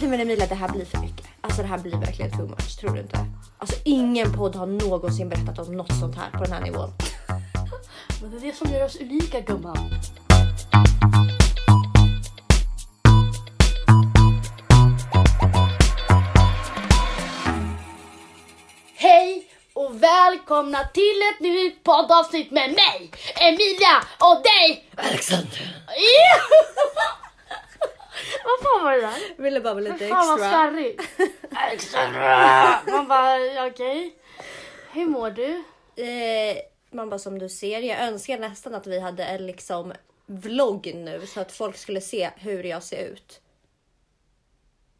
Nej men Emilia, det här blir för mycket. Alltså det här blir verkligen too much, tror du inte? Alltså ingen podd har någonsin berättat om något sånt här på den här nivån. Men det är det som gör oss unika gumman. Hej och välkomna till ett nytt poddavsnitt med mig, Emilia och dig, Alexander. Vad fan var det där? Ville bara vara lite Fan vad extra. skarrigt. Extra. Man bara okej. Hur mår du? Eh, man bara som du ser, jag önskar nästan att vi hade en liksom vlogg nu så att folk skulle se hur jag ser ut.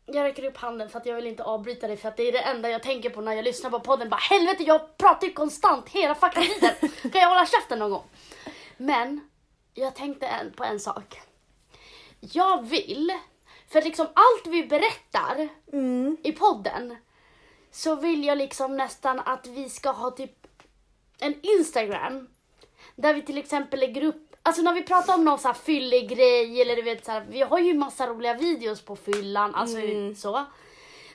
Jag räcker upp handen för att jag vill inte avbryta dig för att det är det enda jag tänker på när jag lyssnar på podden. Bara helvete jag pratar ju konstant hela fucking tiden. Kan jag hålla käften någon gång? Men jag tänkte en, på en sak. Jag vill, för liksom allt vi berättar i podden så vill jag liksom nästan att vi ska ha typ en Instagram där vi till exempel lägger upp, alltså när vi pratar om någon så här fyllig grej eller du vet så här, vi har ju massa roliga videos på fyllan, alltså så.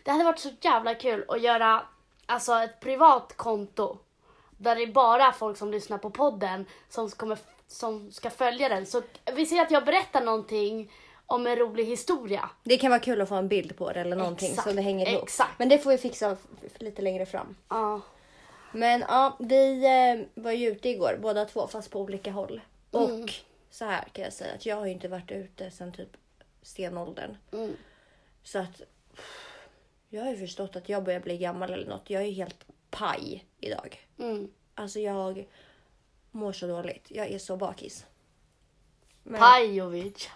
Det hade varit så jävla kul att göra alltså ett privat konto där det är bara folk som lyssnar på podden som, kommer, som ska följa den. Så vi ser att jag berättar någonting om en rolig historia. Det kan vara kul att få en bild på det eller någonting Exakt, så det hänger ihop. exakt. Men det får vi fixa lite längre fram. Ja. Men ja, vi eh, var ju ute igår båda två fast på olika håll. Och så här kan jag säga att jag har ju inte varit ute sedan typ stenåldern. Mm. Så att jag har ju förstått att jag börjar bli gammal eller något. Jag är helt paj idag. Mm. Alltså jag mår så dåligt. Jag är så bakis. Men- Pajovic.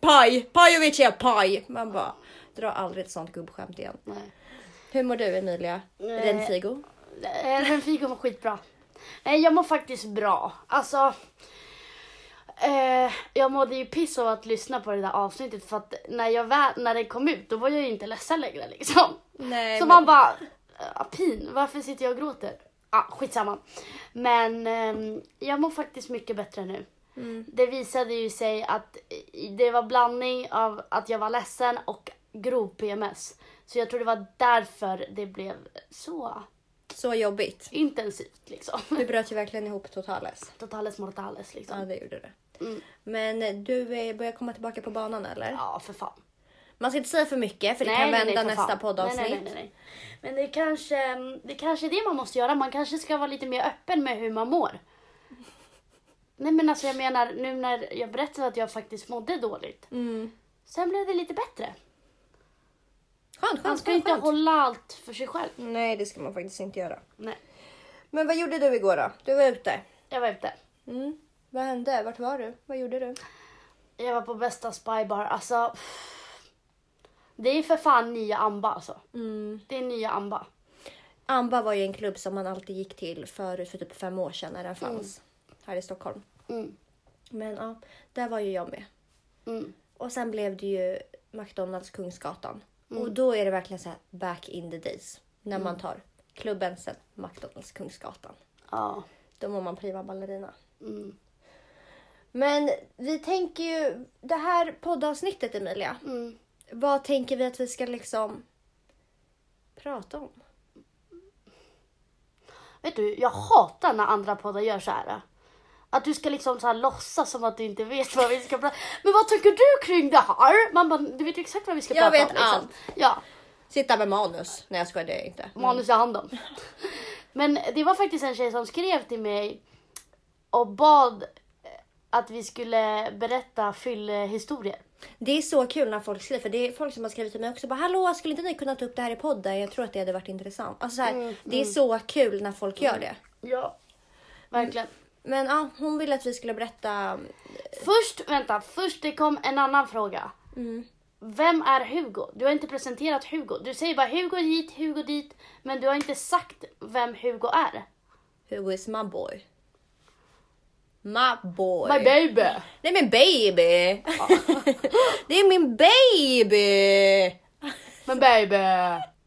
Paj! Pajovic är paj! Man bara drar aldrig ett sånt gubbskämt igen. Nej. Hur mår du Emilia? Eh, Renfigo? Eh, Men Figo mår skitbra. Nej, jag mår faktiskt bra. Alltså, eh, jag mådde ju piss av att lyssna på det där avsnittet för att när, jag väl, när det kom ut då var jag ju inte ledsen längre liksom. Nej, Så men- man bara, ah, pin, varför sitter jag och gråter? Ah, skitsamma. Men ehm, jag mår faktiskt mycket bättre nu. Mm. Det visade ju sig att eh, det var blandning av att jag var ledsen och grov PMS. Så jag tror det var därför det blev så Så jobbigt. intensivt liksom. Du bröt ju verkligen ihop totales. Totales mortales liksom. Ja, det gjorde det. Mm. Men du eh, börjar komma tillbaka på banan eller? Ja, för fan. Man ska inte säga för mycket för det kan vända nästa fan. poddavsnitt. Nej, nej, nej, nej. Men det kanske, det är kanske är det man måste göra. Man kanske ska vara lite mer öppen med hur man mår. Nej men alltså jag menar nu när jag berättade att jag faktiskt mådde dåligt. Mm. Sen blev det lite bättre. Skönt, Man skönt, ska skönt, inte skönt. hålla allt för sig själv. Nej, det ska man faktiskt inte göra. Nej, Men vad gjorde du igår då? Du var ute. jag var ute. Mm. Vad hände? Vart var du? Vad gjorde du? Jag var på bästa spybar. Alltså. Det är för fan nya Amba alltså. Mm. Det är nya Amba. Amba var ju en klubb som man alltid gick till förut för typ fem år sedan när den fanns här i Stockholm. Mm. Men ja, där var ju jag med. Mm. Och sen blev det ju McDonalds Kungsgatan. Och då är det verkligen så här back in the days. När man tar klubben sen McDonalds Kungsgatan. Ja. Då mår man prima ballerina. Mm. Men vi tänker ju, det här poddavsnittet Emilia. Mm. Vad tänker vi att vi ska liksom prata om? Vet du, jag hatar när andra poddar gör så här. Att du ska liksom så här låtsas som att du inte vet vad vi ska prata Men vad tycker du kring det här? Man bara, du vet ju exakt vad vi ska Jag prata vet om. Liksom. allt. Ja, Sitta med manus. Nej jag skojar, det är jag inte. manus i handen. Men det var faktiskt en tjej som skrev till mig och bad att vi skulle berätta fyllehistorier. Det är så kul när folk skriver, för det är folk som har skrivit till mig också. Bara, Hallå, skulle inte ni kunna ta upp det här i podden? Jag tror att det hade varit intressant. Alltså, så här, Mm, det är så kul när folk gör det. Ja, verkligen. Men ja, hon ville att vi skulle berätta. Först, vänta, först det kom en annan fråga. Mm. Vem är Hugo? Du har inte presenterat Hugo. Du säger bara Hugo hit, Hugo dit. Men du har inte sagt vem Hugo är. Who is my boy? My boy. My baby! Nej men baby! det är min baby! Men baby!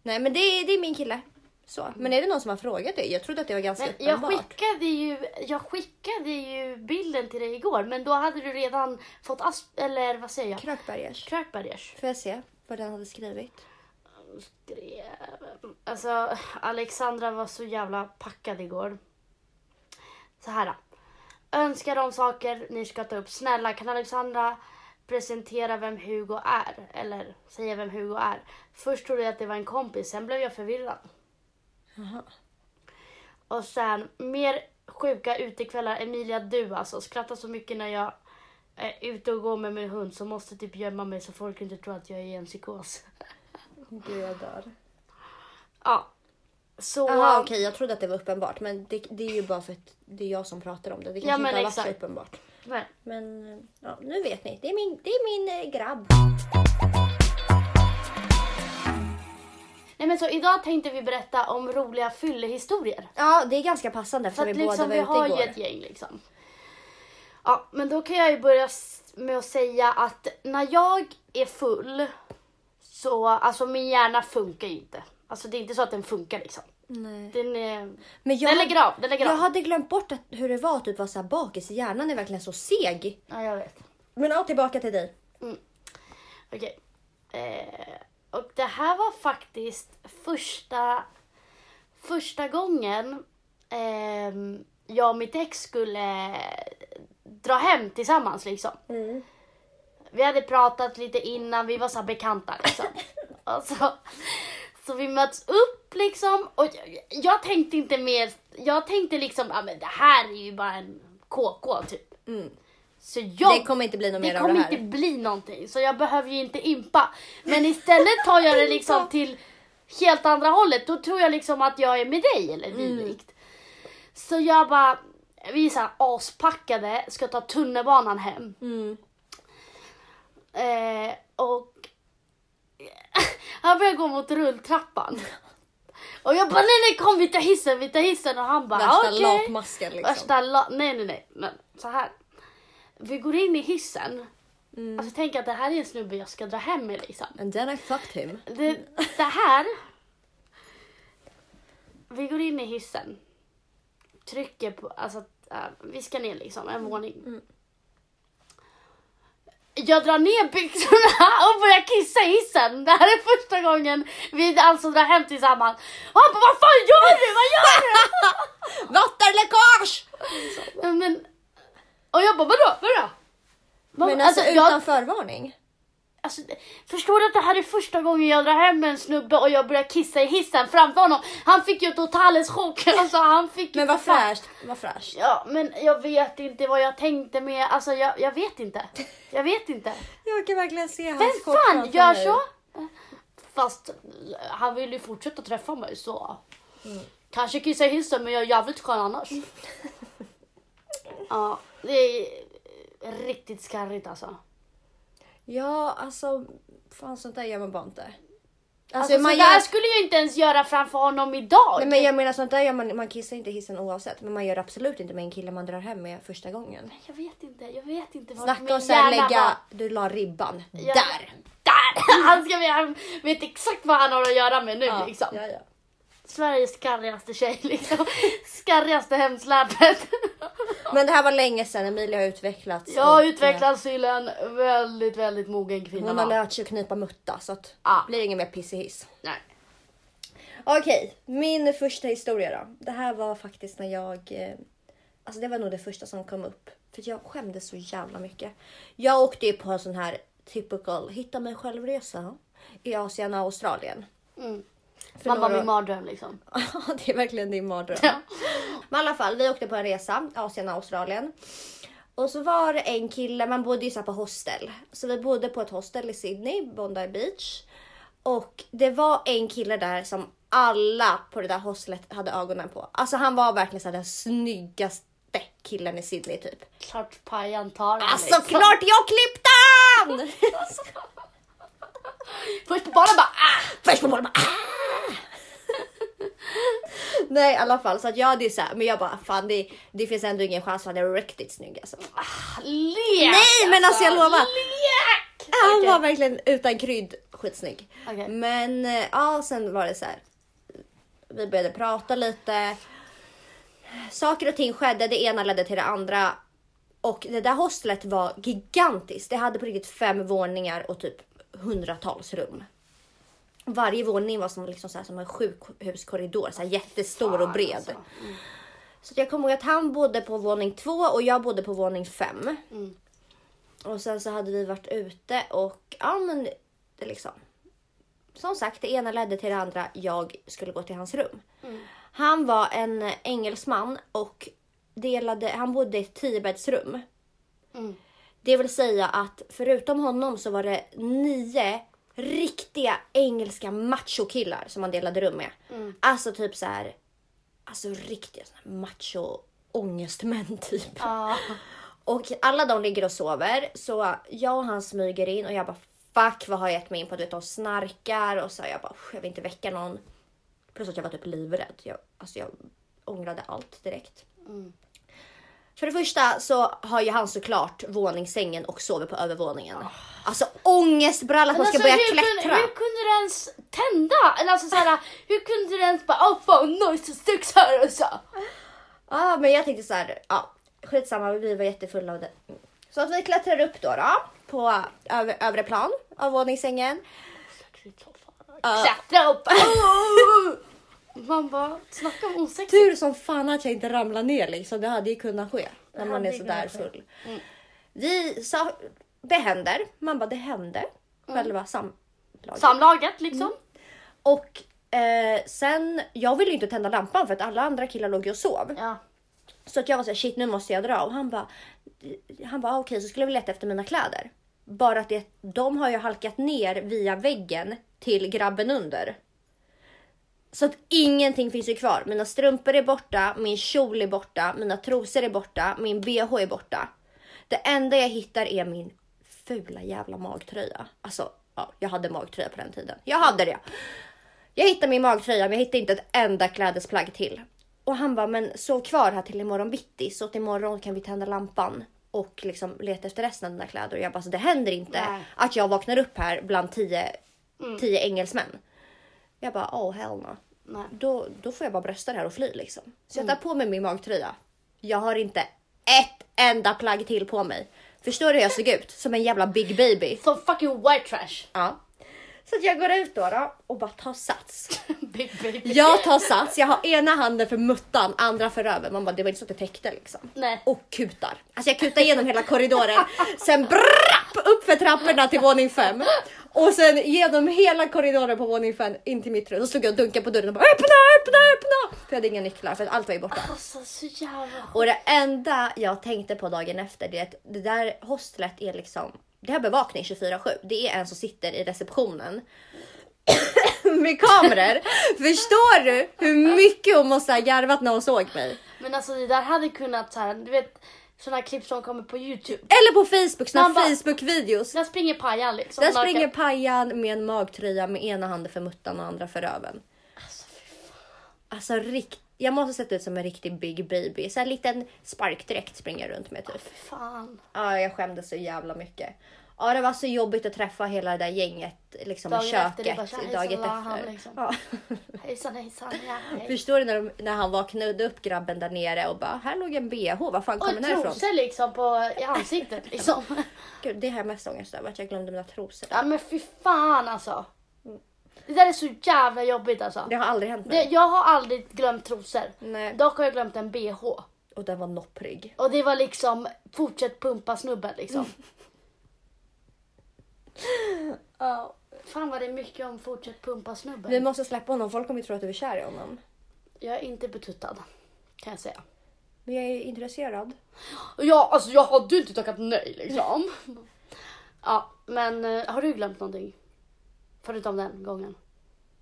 Nej men det är, det är min kille. Så. Men är det någon som har frågat dig? Jag trodde att det var ganska Men jag uppenbart. skickade, ju, jag skickade ju bilden till dig igår men då hade du redan fått asp... Eller vad säger jag? Krökbergers. Krökbergers. Får jag se vad den hade skrivit? skrev... Alltså, Alexandra var så jävla packad igår. Så här. Önskar de saker ni ska ta upp. Snälla, kan Alexandra presentera vem Hugo är? Eller säga vem Hugo är. Först trodde jag att det var en kompis, sen blev jag förvirrad. Jaha. Och sen, mer sjuka utekvällar. Emilia, du alltså. Skrattar så mycket när jag är ute och går med min hund så måste typ gömma mig så folk inte tror att jag är i en psykos. Gud jag dör. Ja. Så... Jaha okej jag trodde att det var uppenbart men det, det är ju bara för att det är jag som pratar om det. Det kanske Ja, men inte har varit så uppenbart. Men eh, ja, nu vet ni. Det är min, det är min eh, grabb. Nej men så idag tänkte vi berätta om roliga fyllehistorier. Ja det är ganska passande För eftersom vi båda liksom var vi ute har igår. ju ett gäng liksom. Ja men då kan jag ju börja med att säga att när jag är full så, alltså min hjärna funkar ju inte. Alltså det är inte så att den funkar liksom. Nej. Den, är, Men jag, den lägger av, den lägger jag av. hade glömt bort att, hur det var att typ vara så här bakis. Hjärnan är verkligen så seg. Ja jag vet. Men ja, tillbaka till dig. Okej. Eh, och det här var faktiskt första, första gången ehm, jag och mitt ex skulle dra hem tillsammans liksom. Vi hade pratat lite innan, vi var så bekanta liksom. och så, så vi möts upp liksom och jag, jag tänkte inte mer, jag tänkte liksom, ja men det här är ju bara en KK typ. Mm. Så jag Det kommer inte bli något mer det av det kommer här. inte bli någonting så jag behöver ju inte impa. Men istället tar jag det liksom till helt andra hållet. Då tror jag liksom att jag är med dig eller dylikt. Så jag bara, vi är så här aspackade, ska ta tunnelbanan hem. Mm. Eh, och han börjar gå mot rulltrappan. Och jag bara nej nej kom vi tar hissen, vi tar hissen och han bara Värsta okej. latmasken liksom. Värsta la- nej nej nej men så här. Vi går in i hissen. Mm. Alltså tänk att det här är en snubbe jag ska dra hem med liksom. And then I fucked him. Det, det här. Vi går in i hissen. Trycker på, alltså äh, vi ska ner liksom en våning. Mm. Jag drar ner byxorna och börjar kissa i hissen. Det här är första gången vi alltså drar hem tillsammans. Och han bara, vad fan gör du? Vad gör du? Vattenläckage! Men, och jag bara, vadå? Vadå? Vad- Men alltså, jag- utan förvarning? Alltså, förstår du att det här är första gången jag drar hem en snubbe och jag börjar kissa i hissen framför honom? Han fick ju totalens chock. Alltså, han fick Men vad fräscht. Vad fräscht. Ja, men jag vet inte vad jag tänkte med. Alltså, jag, jag vet inte. Jag vet inte. Jag kan verkligen se hans Vem chock fan gör mig. så? Fast han vill ju fortsätta träffa mig så. Kanske kissa i hissen men jag är jävligt skön annars. ja, det är riktigt skarrigt alltså. Ja, alltså. Fan sånt där gör man bara inte. Alltså, Alltså, man så gör... där skulle jag inte ens göra framför honom idag. Nej, men jag menar sånt där gör man, man kissar inte i hissen oavsett. Men man gör absolut inte med en kille man drar hem med första gången. Jag vet inte, jag vet inte. vad Snacka om såhär lägga, var. du la ribban. Ja. Där! Där! Han, ska, han vet exakt vad han har att göra med nu liksom. ja, ja. Sveriges skarrigaste tjej liksom. Skarrigaste hemsläpet. Men det här var länge sedan, Emilia har utvecklats. Jag har och, utvecklats till en väldigt, väldigt mogen eh, kvinna. Hon har lärt sig att knipa mutta så att Ja. blir ingen mer piss i hiss. Nej. Okej, min första historia då. Det här var faktiskt när jag... eh, Alltså det var nog det första som kom upp. För jag skämdes så jävla mycket. Jag åkte ju på en sån här typical hitta mig själv-resa i Asien och Australien. Mm. För Man bara min mardröm liksom. Ja, det är verkligen din mardröm. Ja. Men i alla fall, vi åkte på en resa, Asien och Australien. Och så var det en kille, man bodde ju så på hostel. Så vi bodde på ett hostel i Sydney, Bondi Beach. Och det var en kille där som alla på det där hostlet hade ögonen på. Alltså han var verkligen så den snyggaste killen i Sydney typ. Klart pajan tar den, Alltså liksom. klart jag klippte han! Först på banan bara ah! Först på bollen bara ah! Nej i alla fall så att jag hade ju så här, men jag bara fan det, det finns ändå ingen chans för han är riktigt snygg alltså. Lek! Nej, men alltså, jag lovar. Lek! Han Okej. var verkligen utan krydd skitsnygg. Okej. Men eh, ja, sen var det så här. Vi började prata lite. Saker och ting skedde, det ena ledde till det andra. Och det där hostlet var gigantiskt. Det hade på riktigt fem våningar och typ hundratals rum. Varje våning var som, liksom så här, som en sjukhuskorridor, så här jättestor och bred. Alltså. Så jag kommer ihåg att han bodde på våning två och jag bodde på våning fem. Mm. Och sen så hade vi varit ute och ja men det liksom. Som sagt, det ena ledde till det andra. Jag skulle gå till hans rum. Han var en engelsman och delade, han bodde i ett tiobäddsrum. Mm. Det vill säga att förutom honom så var det nio riktiga engelska machokillar som han delade rum med. Alltså typ så här. Alltså riktiga såna här macho ångestmän typ. Ja. Och alla de ligger och sover så jag och han smyger in och jag bara fuck vad har jag gett mig in på? Du vet de snarkar och så jag bara "Usch, jag vill inte väcka någon. Plus att jag var typ livrädd. Jag, alltså jag ångrade allt direkt. För det första så har ju han såklart våningssängen och sover på övervåningen. Alltså ångestbralla att man ska Men börja alltså, hur klättra. Kunde, hur kunde du ens tända? Eller alltså såhär, hur kunde du ens bara oh fan nice sex här och så? Ja, men jag tänkte så här, ja, skitsamma, vi var jättefulla av det. Så att vi klättrar upp då, då på över, övre plan av våningssängen. Klättra upp! Man bara, snacka om osexigt. Tur som fan att jag inte ramlade ner liksom, det hade ju kunnat ske när man är sådär full. Vi sa, det händer, man bara det hände, Mm. själva samlaget. Samlaget liksom. Och eh, sen, jag ville ju inte tända lampan för att alla andra killar låg ju och sov. Ja. Så att jag var så här, shit nu måste jag dra. Och han bara, han bara okej så skulle vi leta efter mina kläder. Bara att det, de har ju halkat ner via väggen till grabben under. Så att ingenting finns ju kvar. Mina strumpor är borta, min kjol är borta, mina trosor är borta, min bh är borta. Det enda jag hittar är min fula jävla magtröja. Alltså, ja, jag hade magtröja på den tiden. Jag hade det. Jag hittade min magtröja men jag hittade inte ett enda klädesplagg till. Och han bara, men sov kvar här till imorgon bitti så att imorgon kan vi tända lampan och liksom leta efter resten av dina kläder. Och jag bara, så det händer inte Nej. att jag vaknar upp här bland tio, tio engelsmän. Jag bara, oh hell no. Nej. Då, då får jag bara brösta det här och fly liksom. Så jag tar på mig min magtröja. Jag har inte ett enda plagg till på mig. Förstår du hur jag såg ut? Som en jävla big baby. Som fucking white trash. Ja. Så att jag går ut då, då och bara tar sats. Big baby. Jag tar sats, jag har ena handen för muttan, andra för röven. Man bara, det var inte så att det täckte liksom. Nej. Och kutar. Alltså jag kutar igenom hela korridoren. Sen brapp upp för trapporna till våning fem. Och sen genom hela korridoren på våning fem in till mitt rum. Så stod jag och dunkade på dörren och bara öppna, öppna, öppna. För jag hade inga nycklar för att allt var ju borta. Alltså så jävla Och det enda jag tänkte på dagen efter det är att det där hostlet är liksom, det har bevakning 24-7. Det är en som sitter i receptionen med kameror. Förstår du hur mycket hon måste ha garvat när hon såg mig? Men alltså det där hade kunnat så här, du vet här klipp som kommer på Youtube. Eller på Facebook, såna Facebook-videos. Där springer pajan liksom. Där springer Pajan med en magtröja med ena handen för muttan och andra för röven. Alltså, fy fan. Alltså rikt... Jag måste sett ut som en riktig big baby. Så en liten sparkdräkt springer jag runt med typ. Fy fan. Ja, jag skämdes så jävla mycket. Ja, det var så jobbigt att träffa hela det där gänget liksom Dagen i efter, köket det bara så dagen han efter. liksom. Ja. Hejsan hejsan. Ja, hej. Förstår du när, de, när han vaknade upp grabben där nere och bara här låg en bh, var fan Och kommer den ifrån? trosor liksom på, i ansiktet liksom. Gud, det har jag mest ångest över, att jag glömde mina trosor. Ja men fy fan alltså. Det där är så jävla jobbigt alltså. Det har aldrig hänt Det, mig. jag har aldrig glömt trosor. Nej. Dock har jag glömt en bh. Och den var nopprig. Och det var liksom fortsätt pumpa snubben liksom. Ja. Fan vad det är mycket om fortsätt pumpa snubben. Vi måste släppa honom, folk kommer ju tro att du är kär i honom. Jag är inte betuttad. Kan jag säga. Men jag är intresserad. Ja, alltså jag hade ju inte tackat nej liksom. ja, men eh, har du glömt någonting? Förutom den gången.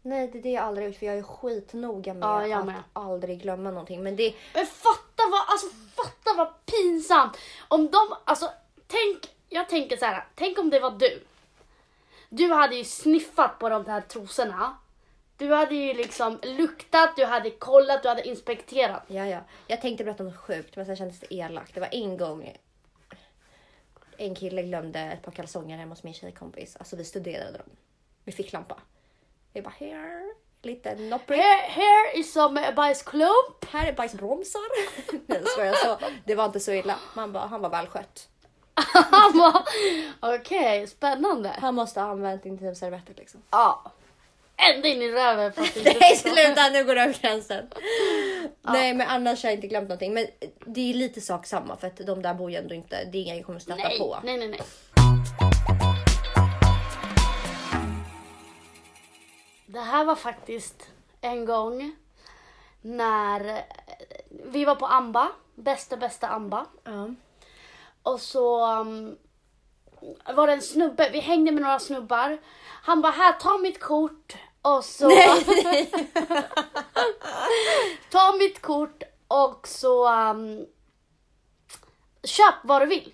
Nej, det är det jag aldrig gjort för jag är skitnoga med Ja, jag att med. aldrig glömma någonting. Men det, Men fatta vad, alltså fatta vad pinsamt. Om de, alltså tänk, jag tänker så här. Tänk om det var du. Du hade ju sniffat på de här trosorna. Du hade ju liksom luktat, du hade kollat, du hade inspekterat. ja, ja. Jag tänkte berätta något sjukt men sen kändes det elakt. Det var en gång en kille glömde ett par kalsonger hemma hos min tjejkompis. Alltså vi studerade dem. Vi fick lampa. Vi bara here, lite nopprig. Here, here is some bajsklump. Här är bajsbromsar. Nej, jag så. Det var inte så illa. Man bara, han var välskött. Okej, spännande. Han måste ha använt intimservetter liksom. Ja. Ända in i röven. Nej sluta nu går du över gränsen. Nej men annars har jag inte glömt någonting. Men det är lite sak samma för att de där bor ju ändå inte, det är inga jag kommer stöta Nej, på. nej, nej, nej. Det här var faktiskt en gång när vi var på Amba, bästa bästa Amba. Ja. Och så um, var det en snubbe, vi hängde med några snubbar. Han bara, här ta mitt kort. Och så... ta mitt kort och så... Um, köp vad du vill.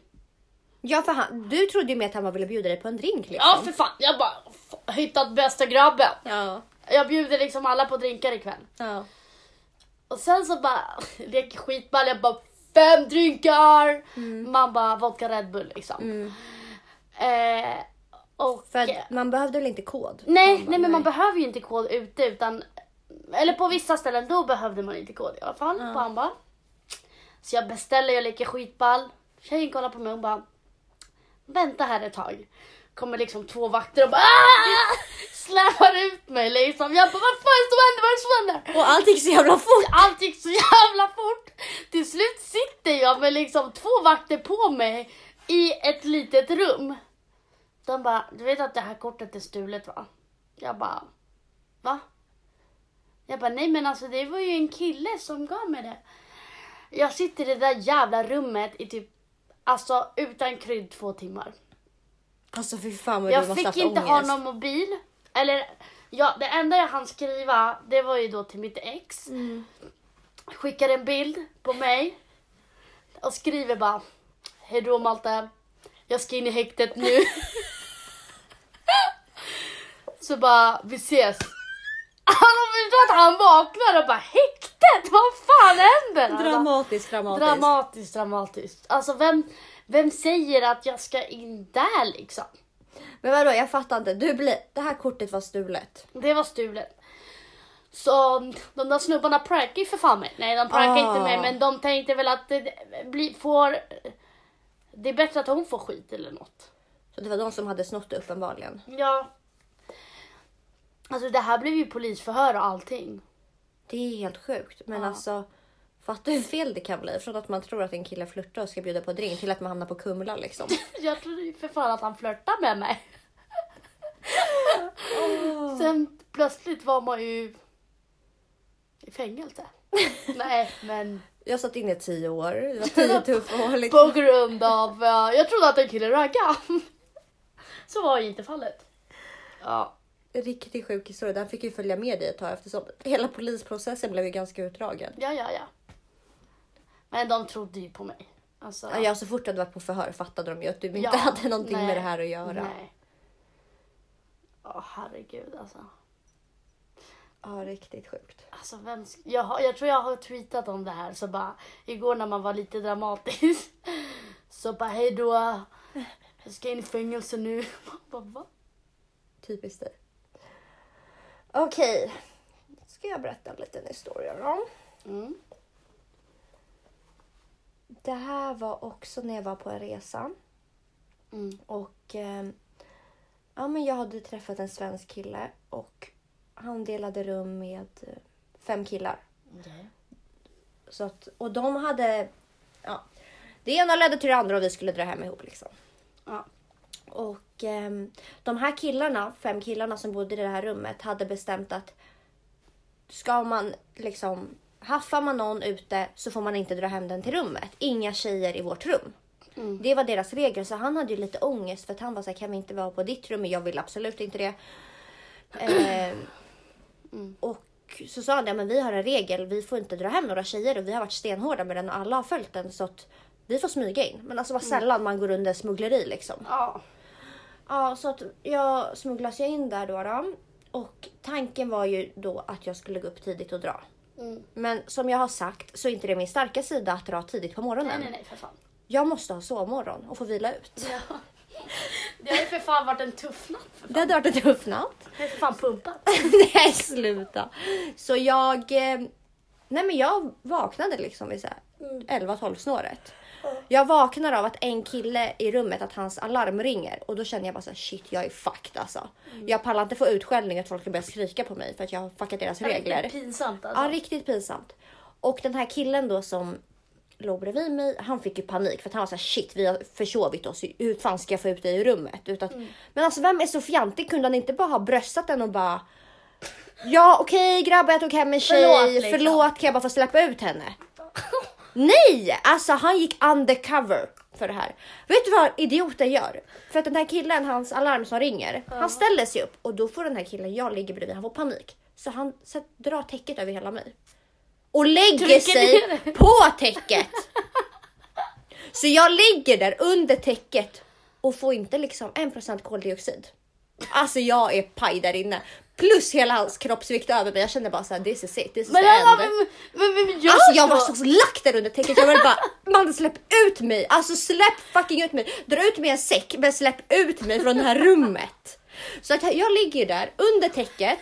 ja för han, du trodde ju med att han bara ville bjuda dig på en drink liksom. Ja för fan, jag bara hittat bästa grabben. Ja. Jag bjuder liksom alla på drinkar ikväll. ja. Och sen så bara leker skitball, jag bara fem drinkar. Man bara vodka Red Bull liksom. Eh, och, För att man behövde väl inte kod? nej, bara, nej men man behöver ju inte kod ute utan eller på vissa ställen då behövde man inte kod i alla fall på Amba. Så jag beställer, jag leker skitball. Tjejen kollar på mig och bara vänta här ett tag. Kommer liksom två vakter och bara "Ah!" Släpar ut mig liksom. Jag bara vad fan som händer? Vad är det som händer? Och allt gick så jävla fort. Allt gick så jävla fort. Till slut sitter jag med liksom två vakter på mig i ett litet rum. De bara, du vet att det här kortet är stulet va? Jag bara, va? Jag bara, nej men alltså det var ju en kille som gav mig det. Jag sitter i det där jävla rummet i typ, alltså utan krydd två timmar. Alltså fy fan vad du Jag måste fick haft inte ångest. ha någon mobil. Eller, ja, det enda jag hann skriva, det var ju då till mitt ex. Mm. Skickade en bild på mig. Och skriver bara, hejdå Malte. Jag ska in i häktet nu. Så bara, vi ses. Alltså förstår att han vaknar och bara, häktet? Vad fan händer? Alltså, Dramatiskt, dramatiskt. dramatiskt, dramatiskt. Alltså vem, vem säger att jag ska in där liksom? Men vadå, jag fattar inte. Du blir, det här kortet var stulet. Det var stulet. Så de där snubbarna prankar ju för fan mig. Nej, de prankar Ah. inte mig, men de tänkte väl att det blir, får... Det är bättre att hon får skit eller något. Så det var de som hade snott det uppenbarligen. Ja. Alltså det här blev ju polisförhör och allting. Det är helt sjukt. Men Ja. alltså, fatta hur fel det kan bli. Från att man tror att en kille flörtar och ska bjuda på drink till att man hamnar på Kumla liksom. Jag trodde ju för fan att han flörtade med mig. Sen plötsligt var man ju i fängelse. Nej, men Jag satt inne i tio år. Det var tio tuffa år. Liksom. på grund av... ja, jag trodde att en kille raggade. Så var ju inte fallet. Ja. Riktigt sjuk historia. Den fick ju följa med dig ett tag eftersom hela polisprocessen blev ju ganska utdragen. Ja, ja, ja. Men de trodde ju på mig. Alltså, Ja. så fort du hade varit på förhör fattade de ju att du inte Ja, hade någonting nej, med det här att göra. Nej. Åh herregud alltså. Ja, riktigt sjukt. Alltså vem jag, har, jag tror jag har tweetat om det här så bara igår när man var lite dramatisk. Så bara hej då. Jag ska in i fängelse nu. Man bara, va? Typiskt dig. Okej, ska jag berätta en liten historia då. Mm. Det här var också när jag var på en resa. Mm. Och eh, ja, men jag hade träffat en svensk kille och han delade rum med eh, fem killar. Så att, och de hade... Ja, det ena ledde till det andra och vi skulle dra hem ihop. Liksom. Ja. Och ehm, de här killarna, fem killarna som bodde i det här rummet, hade bestämt att ska man liksom haffar man någon ute så får man inte dra hem den till rummet. Inga tjejer i vårt rum. Mm. Det var deras regel så han hade ju lite ångest för att han var så här, kan vi inte vara på ditt rum? Men jag vill absolut inte det. Ehm, Och så sa han, ja men vi har en regel, vi får inte dra hem några tjejer och vi har varit stenhårda med den och alla har följt den så att vi får smyga in. Men alltså vad sällan man går under smuggleri liksom. Ja. Ja, så att jag smugglas jag in där då, då. Och tanken var ju då att jag skulle gå upp tidigt och dra. Mm. Men som jag har sagt så är inte det min starka sida att dra tidigt på morgonen. Nej, nej, nej för fan. Jag måste ha sovmorgon och få vila ut. Ja. Det har ju för fan varit en tuff natt. För Det hade varit en tuff natt. Jag är för fan pumpad. Nej sluta. Så jag, eh, nej men jag vaknade liksom vid så här 11-12 snåret. Jag vaknar av att en kille i rummet, att hans alarm ringer och då känner jag bara så här, shit jag är fucked alltså. Jag pallar inte få utskällning att folk ska börja skrika på mig för att jag har fuckat deras regler. Riktigt pinsamt alltså. Ja, riktigt pinsamt. Och den här killen då som låg bredvid mig, han fick ju panik för att han var så här, shit vi har försovit oss. Hur fan ska jag få ut dig i rummet? Utan, Mm. Men alltså vem är så fjantig? Kunde han inte bara ha bröstat den och bara Ja okej grabbar jag tog hem en tjej, Förlåt, förlåt, liksom. kan jag bara få släppa ut henne? Nej! Alltså han gick undercover för det här. Vet du vad idioten gör? För att den här killen, hans alarm som ringer, han ställer sig upp och då får den här killen jag ligger bredvid, han får panik. Så han så, drar täcket över hela mig. Och lägger Trycker sig ner på täcket. Så jag ligger där under täcket och får inte liksom 1% koldioxid. Alltså jag är paj där inne. Plus hela hans kroppsvikt över mig. Jag känner bara såhär, this is it, this is Men, the end. men, men, men, men gör Alltså jag var så. lack där under täcket. Jag var bara, man släpp ut mig. Alltså släpp fucking ut mig. Dra ut mig i en säck men släpp ut mig från det här rummet. Så att jag ligger där under täcket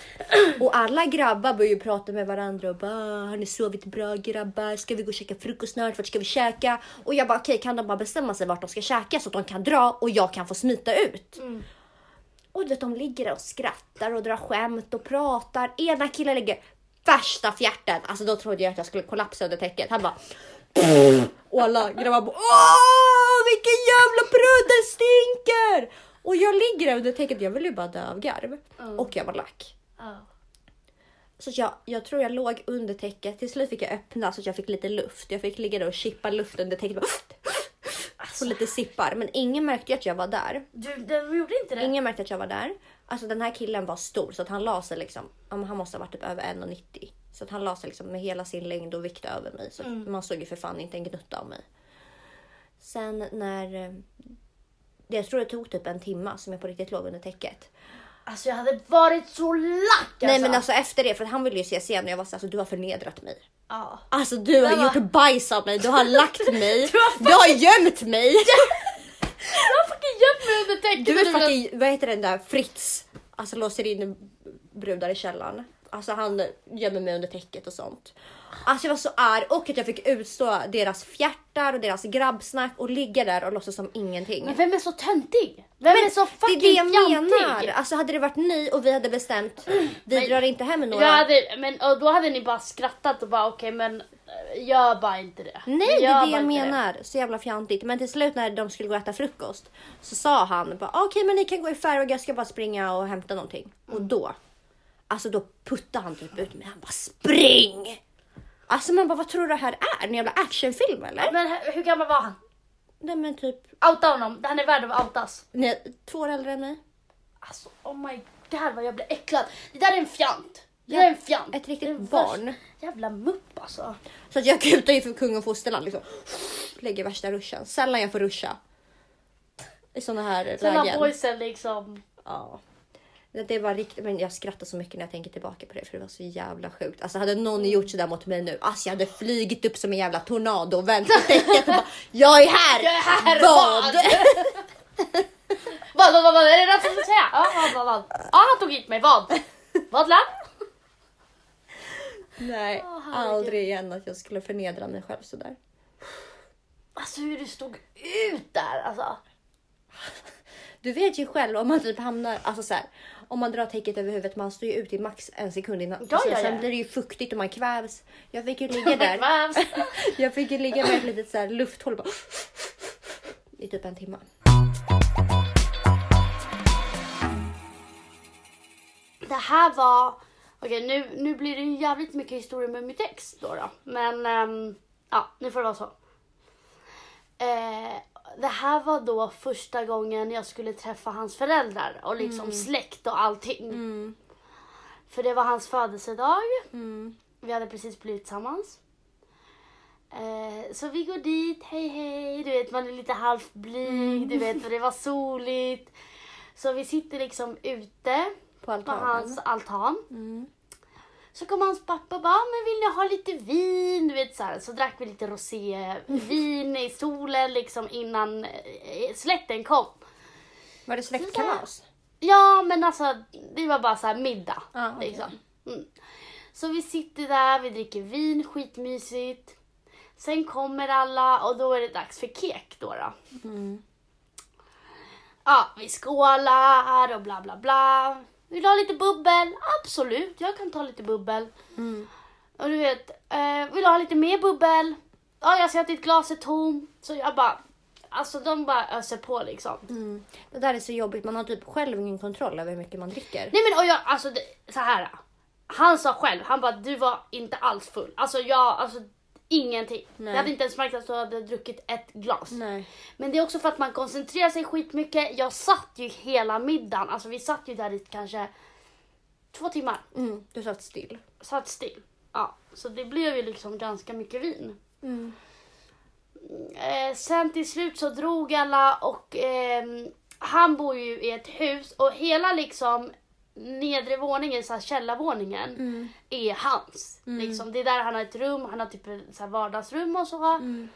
och alla grabbar börjar ju prata med varandra och bara "Ah, har ni sovit bra grabbar? Ska vi gå och käka frukost snart? Vart ska vi käka? Och jag bara okej kan de bara bestämma sig vart de ska käka så att de kan dra och jag kan få smita ut? Och vet, de ligger där och skrattar och drar skämt och pratar. Ena killen ligger värsta fjärten. Alltså då trodde jag att jag skulle kollapsa under täcket. Han bara... Och alla grabbar bara Åh vilken jävla brud det stinker! Och jag ligger där under täcket. Jag vill ju bara dö av garv. Och jag var lack. Ja. Så jag, jag tror jag låg under täcket. Till slut fick jag öppna så att jag fick lite luft. Jag fick ligga där och chippa luft under täcket. Bara, Få lite sippar. Men ingen märkte ju att jag var där. Du, du gjorde inte det? Ingen märkte att jag var där. Alltså den här killen var stor så att han la sig liksom. Han måste ha varit typ över 1,90. Så att han la sig liksom med hela sin längd och vikt över mig. Så att man såg ju för fan inte en gnutta av mig. Sen när... eh, Jag tror det tog typ en timma som jag på riktigt låg under täcket. Alltså jag hade varit så lack alltså. Nej men alltså efter det, för han ville ju se scenen och jag var så alltså, du har förnedrat mig. Ja. Alltså du har gjort bajs av mig, du har lagt mig, Du har du har gömt mig. Jag har fucking gömt mig under täcket. Du är fucking, vad heter den där Fritz? Alltså låser in brudar i källaren. Alltså han gömmer mig under täcket och sånt. Alltså jag var så arg och att jag fick utstå deras fjärtar och deras grabbsnack och ligga där och låtsas som ingenting. Men vem är så töntig? Vem är så det fucking är det jag fjantig? menar. Alltså hade det varit ni och vi hade bestämt, vi Men- drar inte hem med några. Hade, men, och då hade ni bara skrattat och bara okej men eh, gör bara inte det. Nej, det är det jag menar. Så jävla fjantigt. Men till slut när de skulle gå och äta frukost så sa han bara okej, men ni kan gå i färg och jag ska bara springa och hämta någonting. Och då, alltså då puttade han typ ut mig. Han bara spring! Alltså man bara vad tror du det här är? En jävla actionfilm eller? Men hur- hur gammal var han? Nej men typ, Outa honom, han är värd att outas. nej, två år äldre än mig. Alltså oh my god vad jag blir äcklad. Det där är en fjant. Det där är en fjant. ett riktigt barn. Jävla mupp alltså. Så att jag kutar ju för kung och fosterland liksom. Lägger värsta ruschen. Sällan jag får ruscha. I såna här har lägen. boysen liksom. Ja. Det- var riktigt, men jag skrattar så mycket när jag tänker tillbaka på det för det var så jävla sjukt. Alltså hade någon gjort sådär mot mig nu, alltså jag hade flygit upp som en jävla tornado och vänt på täcket och bara Jag är här! Jag är här, Vad? Vad, vad, vad, vad är det rätt att säga? Ja, vad, vad, vad? Ja, han tog hit mig. Vad? Vad lamm? Nej, herregud. aldrig igen att jag skulle förnedra mig själv sådär. Alltså hur du stod ut där alltså. Du vet ju själv om man typ hamnar, alltså så här, om man drar täcket över huvudet, man står ju ut i max en sekund innan. Ja, alltså, ja, Sen blir det ju fuktigt och man kvävs. Jag fick ju ligga där. Jag fick ju ligga med ett litet så här lufthål bara, i typ en timme. Det här var... Okej, nu, nu blir det ju jävligt mycket historia med mitt ex då. då. Men ehm, ja, nu får det vara så. Eh, det här var då första gången jag skulle träffa hans föräldrar och liksom släkt och allting. Mm. För det var hans födelsedag. Mm. Vi hade precis blivit tillsammans. Eh, så vi går dit, hej hej, du vet man är lite halvt blyg, du vet för det var soligt. Så vi sitter liksom ute På på hans altan. Så kom hans pappa och bara, "Ah, men vill ni ha lite vin? Du vet så här. Så drack vi lite rosévin i solen liksom innan eh, släkten kom. Var det släktkalas? Ja men alltså det var bara så här middag. Ja, okej. liksom. mm. Så vi sitter där, vi dricker vin, skitmysigt. Sen kommer alla och då är det dags för kek då. då. Mm. Ja, vi skålar och bla bla bla. Vill du ha lite bubbel? Absolut, jag kan ta lite bubbel. Mm. Och du vet, eh, vill du ha lite mer bubbel? Ja, jag ser att ditt glas är tomt. Så jag bara, alltså de bara öser på liksom. Mm. Det där är så jobbigt, man har typ själv ingen kontroll över hur mycket man dricker. Nej men och jag, alltså det, så här. Han sa själv, han bara du var inte alls full. Alltså jag, alltså ingenting. Nej. Jag hade inte ens märkt att du hade druckit ett glas. Nej. Men det är också för att man koncentrerar sig skitmycket. Jag satt ju hela middagen, alltså vi satt ju där i kanske två timmar. Mm. Du satt still. Satt still. Ja, så det blev ju liksom ganska mycket vin. Mm. Eh, sen till slut så drog alla och ehm, han bor ju i ett hus och hela liksom nedre våningen, så här källarvåningen, Mm. är hans. Liksom, det är där han har ett rum, han har typ så här vardagsrum och så. Mm.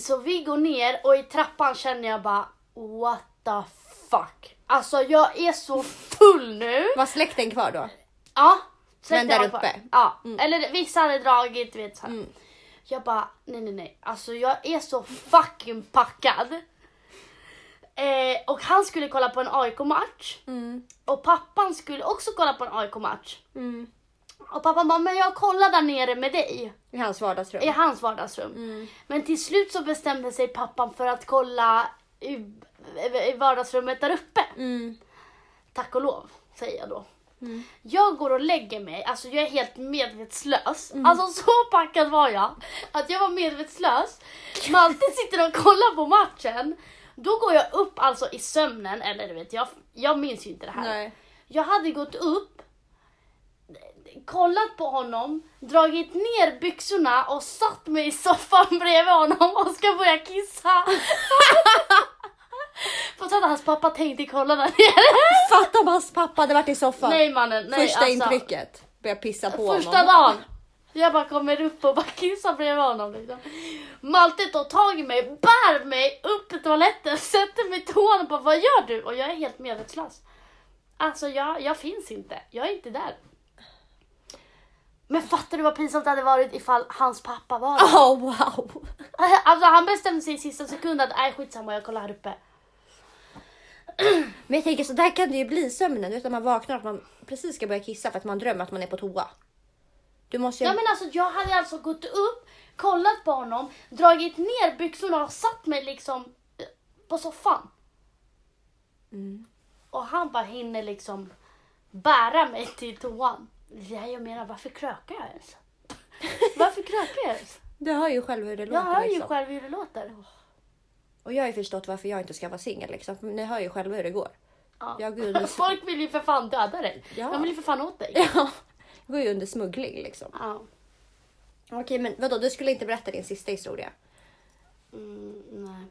Så vi går ner och i trappan känner jag bara what the fuck. Alltså jag är så full nu. Var släkten kvar då? Ja. Men där uppe? på. Ja. Eller vissa hade dragit, du vet så. Mm. Jag bara, nej nej nej. Alltså jag är så fucking packad. Eh, och han skulle kolla på en AIK-match. Mm. Och pappan skulle också kolla på en AIK-match. Mm. Och pappan bara, men jag kollar där nere med dig. I hans vardagsrum? I hans vardagsrum. Mm. Men till slut så bestämde sig pappan för att kolla i, i vardagsrummet där uppe. Mm. Tack och lov, säger jag då. Mm. Jag går och lägger mig, alltså jag är helt medvetslös. Alltså så packad var jag att jag var medvetslös. Malte sitter och kollar på matchen. Då går jag upp alltså i sömnen, eller du vet jag, jag minns ju inte det här. Nej. Jag hade gått upp, kollat på honom, dragit ner byxorna och satt mig i soffan bredvid honom och ska börja kissa. Fast att hans pappa tänkte kolla där nere. Fatta om hans pappa hade varit i soffan. Nej mannen, nej Första alltså. intrycket. Börja pissa på Första honom. dagen. Jag bara kommer upp och bara kissar bredvid honom. Liksom. Malte tar tag i mig, bär mig upp till toaletten, sätter mig i toan och bara vad gör du? Och jag är helt medvetslös. Alltså jag, jag finns inte, jag är inte där. Men fattar du vad pinsamt det hade varit ifall hans pappa var där? Oh wow. Alltså han bestämde sig i sista sekund att nej skitsamma jag kollar här uppe. Men jag tänker så där kan det ju bli sömnen. Utan man vaknar att man precis ska börja kissa för att man drömmer att man är på toa. Du måste ju... Ja men alltså jag hade alltså gått upp, kollat på honom, dragit ner byxorna och satt mig liksom eh, på soffan. Mm. Och han bara hinner liksom bära mig till toan. Ja, jag menar varför krökar jag ens? Varför krökar jag ens? Du hör ju själv hur det Jag låter. hör ju liksom. själv hur det låter. Och jag har ju förstått varför jag inte ska vara singel. Liksom. Ni hör ju själva hur det går. Ja. Jag går under, Folk vill ju för fan döda dig. Ja. De vill ju för fan åt dig. ja, jag går ju under smuggling liksom. Ja. Okej men vadå, du skulle inte berätta din sista historia? Mm, nej.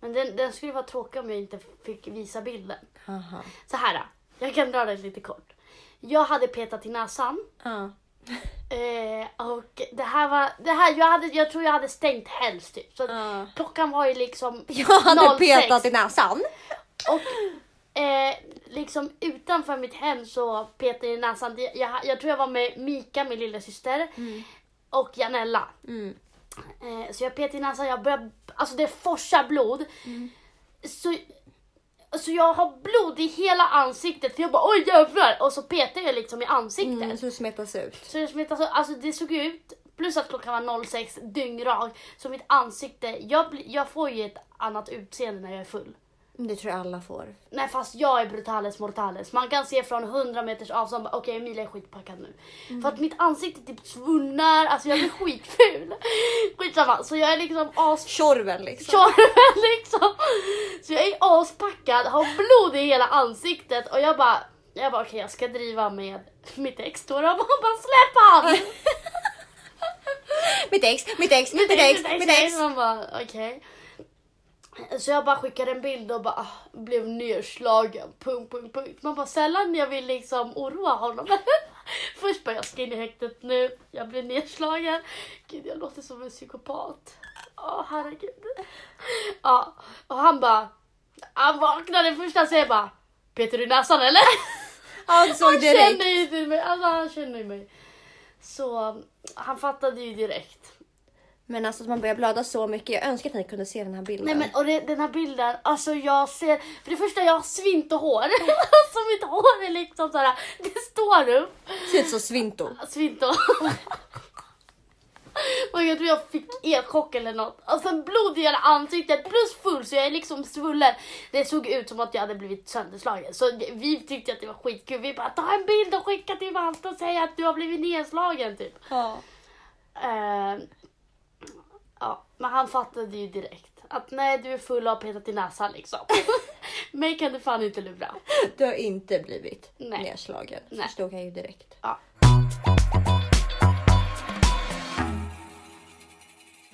Men den, den skulle vara tråkig om jag inte fick visa bilden. Haha. Så här, jag kan dra det lite kort. Jag hade petat i näsan. Ja. Eh, och det här var, det här, jag, hade, jag tror jag hade stängt helst typ. Så Ja. klockan var ju liksom Jag hade 06. petat i näsan. Och eh, liksom utanför mitt hem så petade jag i näsan. Jag, jag tror jag var med Mika, min lilla syster och Janella. Mm. Eh, så jag petade i näsan, jag började, alltså det forsar blod. Så, så jag har blod i hela ansiktet för jag bara oj jävlar och så petade jag liksom i ansiktet. Mm, så det smetas ut. Så det smittade, alltså, alltså det såg ut, plus att klockan var 06 dyngrak, så mitt ansikte, jag, jag får ju ett annat utseende när jag är full. Det tror jag alla får. Nej fast jag är brutales mortales. Man kan se från 100 meters avstånd, okej Emilia är skitpackad nu. För att mitt ansikte typ svullnar, alltså jag blir skitful. Skitsamma, så jag är liksom as Tjorven liksom. Tjorven liksom. Så jag är aspackad, har blod i hela ansiktet och jag bara, jag bara okej jag ska driva med mitt ex då. Och bara släpp han! Mitt ex, mitt ex, mitt ex, mitt ex. Man bara okej. Så jag bara skickade en bild och bara ah, blev nedslagen. Punkt, punkt, punkt. Man bara sällan jag vill liksom oroa honom. Först bara jag ska in i häktet nu, jag blir nedslagen. Gud jag låter som en psykopat. Åh herregud. Ja, och han bara Han vaknade första säger bara Peter du näsan eller? Han såg Han direkt. känner ju mig, alltså han känner ju mig. Så han fattade ju direkt. Men alltså att man börjar blöda så mycket. Jag önskar att ni kunde se den här bilden. Nej men och det, den här bilden, alltså jag ser, för det första jag har svint och hår. alltså mitt hår är liksom såhär, det står upp. ser ut som Svinto. Svint och jag tror jag fick elchock eller något. Och sen blod i hela ansiktet plus full så jag är liksom svullen. Det såg ut som att jag hade blivit sönderslagen. Så vi tyckte att det var skitkul. Vi bara ta en bild och skicka till Malte och säga att du har blivit nedslagen typ. Ja. Eh, ja, men han fattade ju direkt att nej du är full av petat i näsan liksom. Mig kan du fan inte lura. Du har inte blivit Nej. nedslagen. Nej. Förstod jag ju direkt. Ja.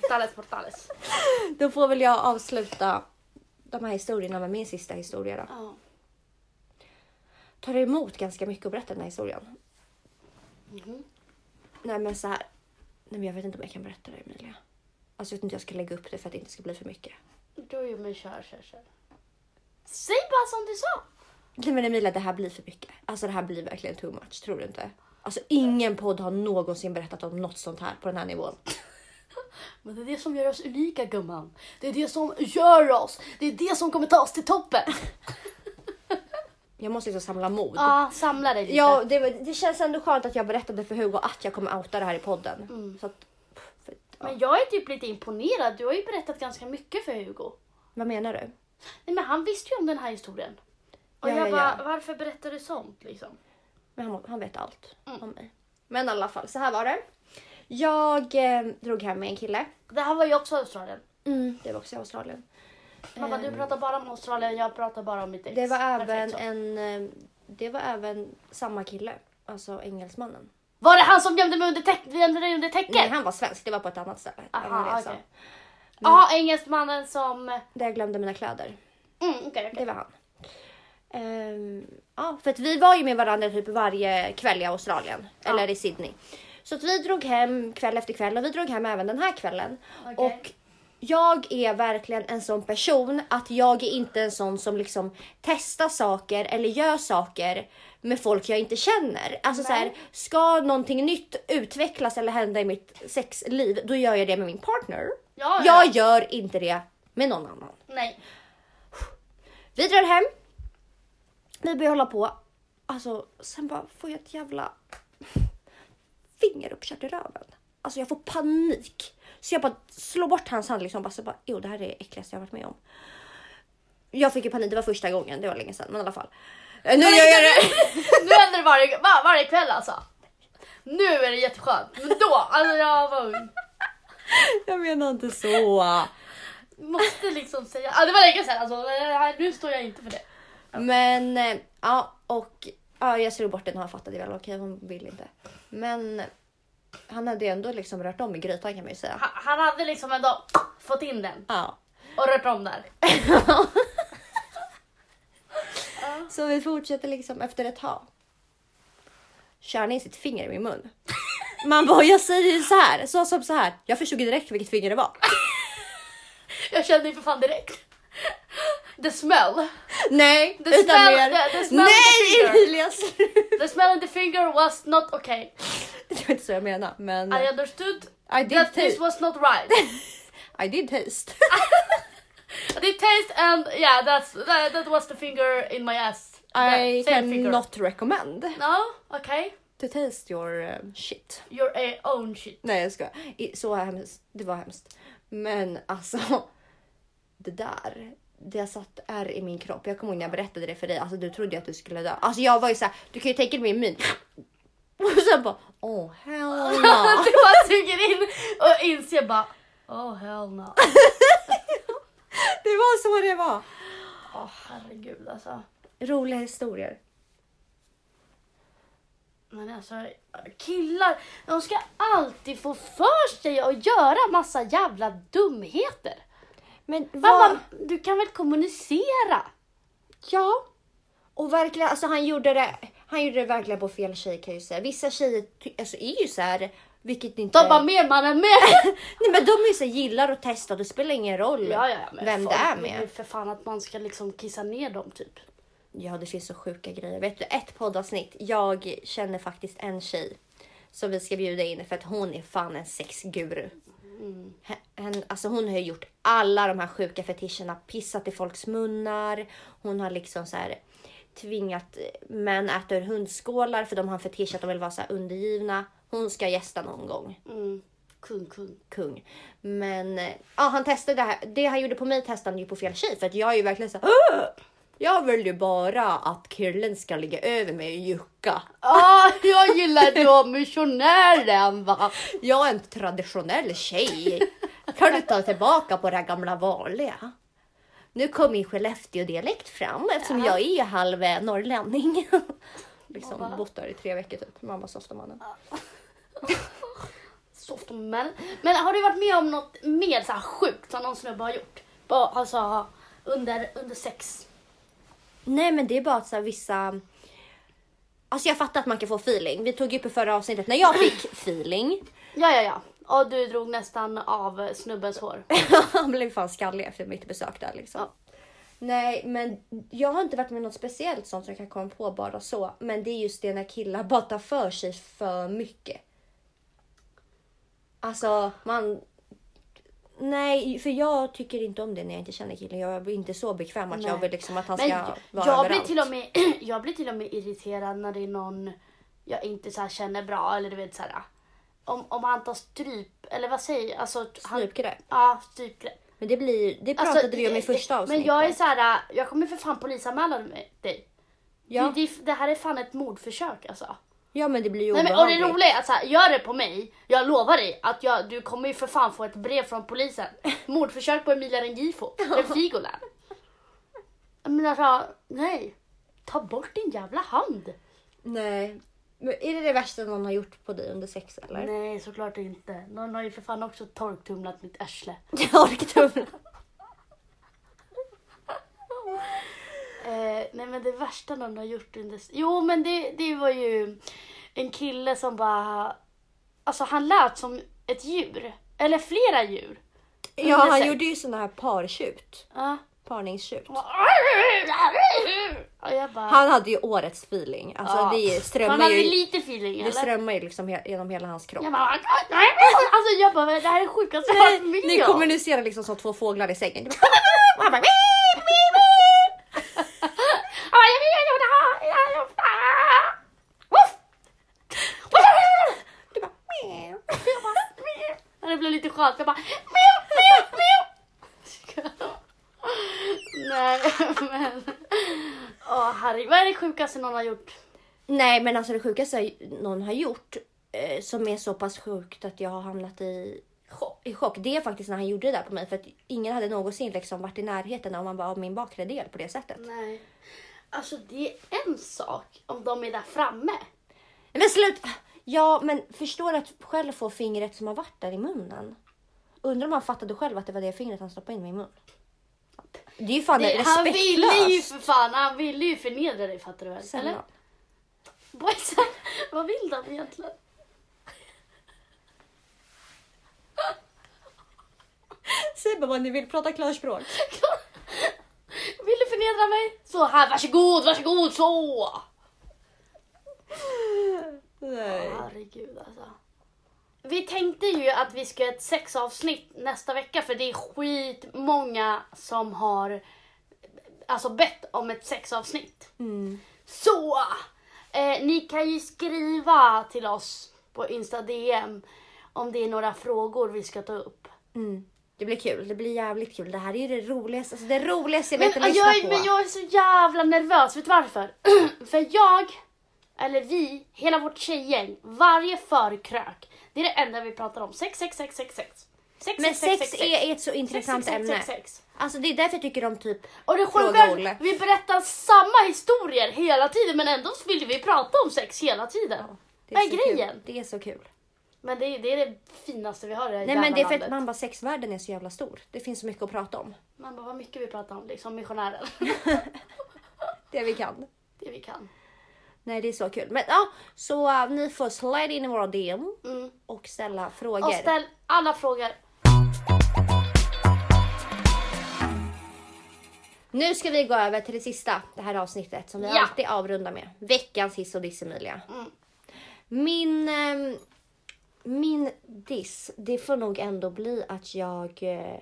Tales portales. Då får väl jag avsluta de här historierna med min sista historia då. Ja. Tar det emot ganska mycket att berätta den här historien? Mhm. Nej men så här. Nej men jag vet inte om jag kan berätta det Emilia. Alltså jag vet inte jag ska lägga upp det för att det inte ska bli för mycket. Då är men kör, kör, kör. Säg bara som du sa. Nej men Emilia det här blir för mycket. Alltså det här blir verkligen too much, tror du inte? Alltså ingen podd har någonsin berättat om något sånt här på den här nivån. Men det är det som gör oss unika gumman. Det är det som gör oss. Det är det som kommer ta oss till toppen. Jag måste liksom samla mod. Ja, samla dig lite. Ja, det, det känns ändå skönt att jag berättade för Hugo att jag kommer outa det här i podden. Mm. Så att. Men jag är typ lite imponerad. Du har ju berättat ganska mycket för Hugo. Vad menar du? Nej, men han visste ju om den här historien. Och Ja, jag ja, bara, ja. varför berättar du sånt liksom? Men han, han vet allt Mm. om mig. Men i alla fall, så här var det. Jag eh, drog hem med en kille. Det här var ju också Australien. Mm, det var också i Australien. Mamma, du pratar bara om Australien, jag pratar bara om mitt ex. Det var Perfekt även så. en... eh, Det var även samma kille. Alltså engelsmannen. Var det han som gömde mig under, täck, gömde dig under täcket? Nej, han var svensk. Det var på ett annat ställe. Aha, okej. Jaha, engelsmannen som... Där jag glömde mina kläder. Mm, okej, okej. Det var han. Ehm, ja, för att vi var ju med varandra typ varje kväll i Australien. Ja. Eller i Sydney. Så att vi drog hem kväll efter kväll och vi drog hem även den här kvällen. Okej. Och jag är verkligen en sån person att jag är inte en sån som liksom testar saker eller gör saker med folk jag inte känner. Alltså så här, ska någonting nytt utvecklas eller hända i mitt sexliv, då gör jag det med min partner. Ja, ja. Jag gör inte det med någon annan. Nej. Vi drar hem. Vi börjar hålla på. Alltså, sen bara får jag ett jävla finger uppkört i röven. Alltså jag får panik. Så jag bara slår bort hans hand liksom. Bara, så bara, jo det här är det äckligaste jag varit med om. Jag fick ju panik, det var första gången, det var länge sedan men i alla fall. Eh, Nu gör jag det! Nu händer det varje, var, varje kväll alltså. Nu är det jätteskönt. Men då, alltså jag var ung. Jag menar inte så. Måste liksom säga. Ja, det var länge sedan alltså. Nu står jag inte för det. Men eh, ja, och ja, jag slog bort den och han fattade väl. Okej, hon vill inte. Men han hade ju ändå liksom rört om i grytan kan man ju säga. Han, han hade liksom ändå fått in den Ja. och rört om där. Så vi fortsätter liksom efter ett tag. Kör in sitt finger i min mun. Man bara, jag säger ju så här, så som så här. Jag förstod ju direkt vilket finger det var. Jag kände ju för fan direkt. The smell. Nej, The utan smell- mer. the- the smell the Nej finger. Emilia, sluta. The smell in the finger was not okay. Det var inte så jag menade, men I understood I did that this taste. was not right. I did taste. Did taste and yeah, that's that, that was the finger in my ass. I That same finger. cannot recommend No, okay. to taste your um, shit. Your eh, own shit. Nej jag ska. Så hemskt. Det var hemskt. Men alltså. Det där. Det har satt ärr i min kropp. Jag kommer ihåg när jag berättade det för dig. Alltså du trodde ju att du skulle dö. Alltså jag var ju såhär. Du kan ju tänka dig min min. Och sen bara. Oh hell no. du bara suger in och inser bara oh hell no. Det var så det var. Åh herregud alltså. Roliga historier. Men alltså killar, de ska alltid få för sig att göra massa jävla dumheter. Men vad? Mamma, du kan väl kommunicera? Ja. Och verkligen, alltså han gjorde det. Han gjorde det verkligen på fel tjej kan jag ju säga. Vissa tjejer alltså, är ju så här. Vilket inte... De bara mer man är med. Nej men de är ju så här, gillar att testa, det spelar ingen roll ja, ja, men vem det är vill med. för fan att man ska liksom kissa ner dem typ. Ja det finns så sjuka grejer. Vet du ett poddavsnitt. Jag känner faktiskt en tjej som vi ska bjuda in för att hon är fan en sexguru. Hen, alltså hon har ju gjort alla de här sjuka fetischerna, pissat i folks munnar. Hon har liksom så här tvingat män äta ur hundskålar för de har en fetisch att de vill vara så här undergivna. Hon ska gästa någon gång. Mm. Kung, kung. kung. Men eh, ja, han testade det här. Det han gjorde på mig testade han ju på fel tjej för att jag är ju verkligen så här, "Åh! Jag vill ju bara att killen ska ligga över mig och jucka. Ah, jag gillar då missionären va. Jag är en traditionell tjej. Kan du ta tillbaka på det gamla vanliga? Nu kom min Skellefteå-dialekt fram eftersom jag är halv eh, norrlänning. liksom bott där i tre veckor typ. Mamma mannen. Soft men. men har du varit med om något mer så här sjukt som någon snubbe har gjort? Bara, alltså under, under sex. Nej men det är bara att så här, vissa... Alltså jag fattar att man kan få feeling. Vi tog upp i förra avsnittet när jag fick feeling. Ja, ja, ja. Och du drog nästan av snubbens hår. Han blev fan skallig efter mitt besök där liksom. Ja. Nej men jag har inte varit med något speciellt sånt som jag kan komma på bara så. Men det är just det när killar bara tar för sig för mycket. Alltså man... Nej, för jag tycker inte om det när jag inte känner killen. Jag blir inte så bekväm att jag Nej. vill liksom att han Men ska vara jag blir, till och med, jag blir till och med irriterad när det är någon jag inte så här känner bra eller du vet så här. Om, om han tar stryp eller vad säger jag? alltså, han, Strypgrepp. Ja, strypgrepp. Men det blir, det Alltså, pratade vi om i första avsnittet. Men jag är så här, jag kommer för fan polisanmäla dig. ja. Det, det, det här är fan ett mordförsök alltså. Ja men det blir ju Nej, men, och det obehagligt. roliga är att så här, gör det på mig, jag lovar dig att jag, du kommer ju för fan få ett brev från polisen. Mordförsök på Emilia Rengifo, eller Figoland. Men alltså, nej. Ta bort din jävla hand. Nej. Men är det det värsta någon har gjort på dig under sex eller? Nej, såklart inte. Någon har ju för fan också torktumlat mitt arsle. Inte. Eh, nej men det värsta någon har gjort under... Jo men det, det var ju en kille som bara... Alltså han lät som ett djur. Eller flera djur. Ja, han gjorde ju såna här partjut. Ja. Parningstjut. Bara... Han hade ju årets feeling. Alltså ja. det Han strömmar hade ju, lite feeling det eller? strömmar ju liksom he- genom hela hans kropp. Jag bara... Alltså jag bara, det här är sjukaste jag har varit med Ni om. kommunicerar liksom som två fåglar i sängen. Du bara, Och han bara... "Mip, mip, mip." Han bara, "Jag vill göra det här, jag vill göra det här." Woof! du bara, "Meow." Jag bara, "Mip." Skönt. Jag bara... "Mip, mip, mip." Nej men... Åh herregud. Vad är det sjukaste någon har gjort? Nej men alltså det sjukaste någon har gjort eh, som är så pass sjukt att jag har hamnat i chock. i chock. Det är faktiskt när han gjorde det där på mig för att ingen hade någonsin liksom varit i närheten om man var av min bakre del på det sättet. Nej. Alltså det är en sak om de är där framme. Men sluta! Ja, men förstår att själv få fingret som har varit där i munnen. Undrar om han fattade själv att det var det fingret han stoppade in i min mun. Det är ju fan Det, han ville ju respektlöst. för fan, han ville ju förnedra dig fattar du väl? Sällan. Eller? Boysen, vad vill de egentligen? Säg bara vad ni vill, prata klarspråk. Vill du förnedra mig? Så här, varsågod, varsågod, så! Nej. Herregud alltså. Vi tänkte ju att vi ska göra ett sexavsnitt nästa vecka för det är skitmånga som har alltså bett om ett sexavsnitt. Mm. Så! Eh, ni kan ju skriva till oss på Insta DM om det är några frågor vi ska ta upp. Mm. Det blir kul, det blir jävligt kul. Det här är ju det roligaste, alltså det roligaste jag Men, vet att jag, lyssna är- på. men jag är så jävla nervös, vet du varför? För jag, eller vi, hela vårt tjejgäng, varje förkrök, det är det enda vi pratar om. Sex, sex, sex, sex, sex. Sex, Men sex, sex sex, är ett så intressant ämne. Alltså det är därför jag tycker om typ Och det sjuka är vi berättar samma historier hela tiden men ändå vill vi prata om sex hela tiden. det Vad är grejen? Kul. Det är så kul. Men det, är- det är det finaste vi har i det här Nej men det är för landet. att man bara sexvärlden är så jävla stor. Det finns så mycket att prata om. Man bara, vad mycket vi pratar om, liksom missionären. Det vi kan. det vi kan. Nej det är så kul. Men ja, så uh, ni får slide in i våra DM Mm. och ställa frågor. Och ställ alla frågor. Nu ska vi gå över till det sista, det här avsnittet som vi Ja. alltid avrundar med. Veckans hiss och diss Emilia. Mm. Min, ehm, min diss, det får nog ändå bli att jag eh,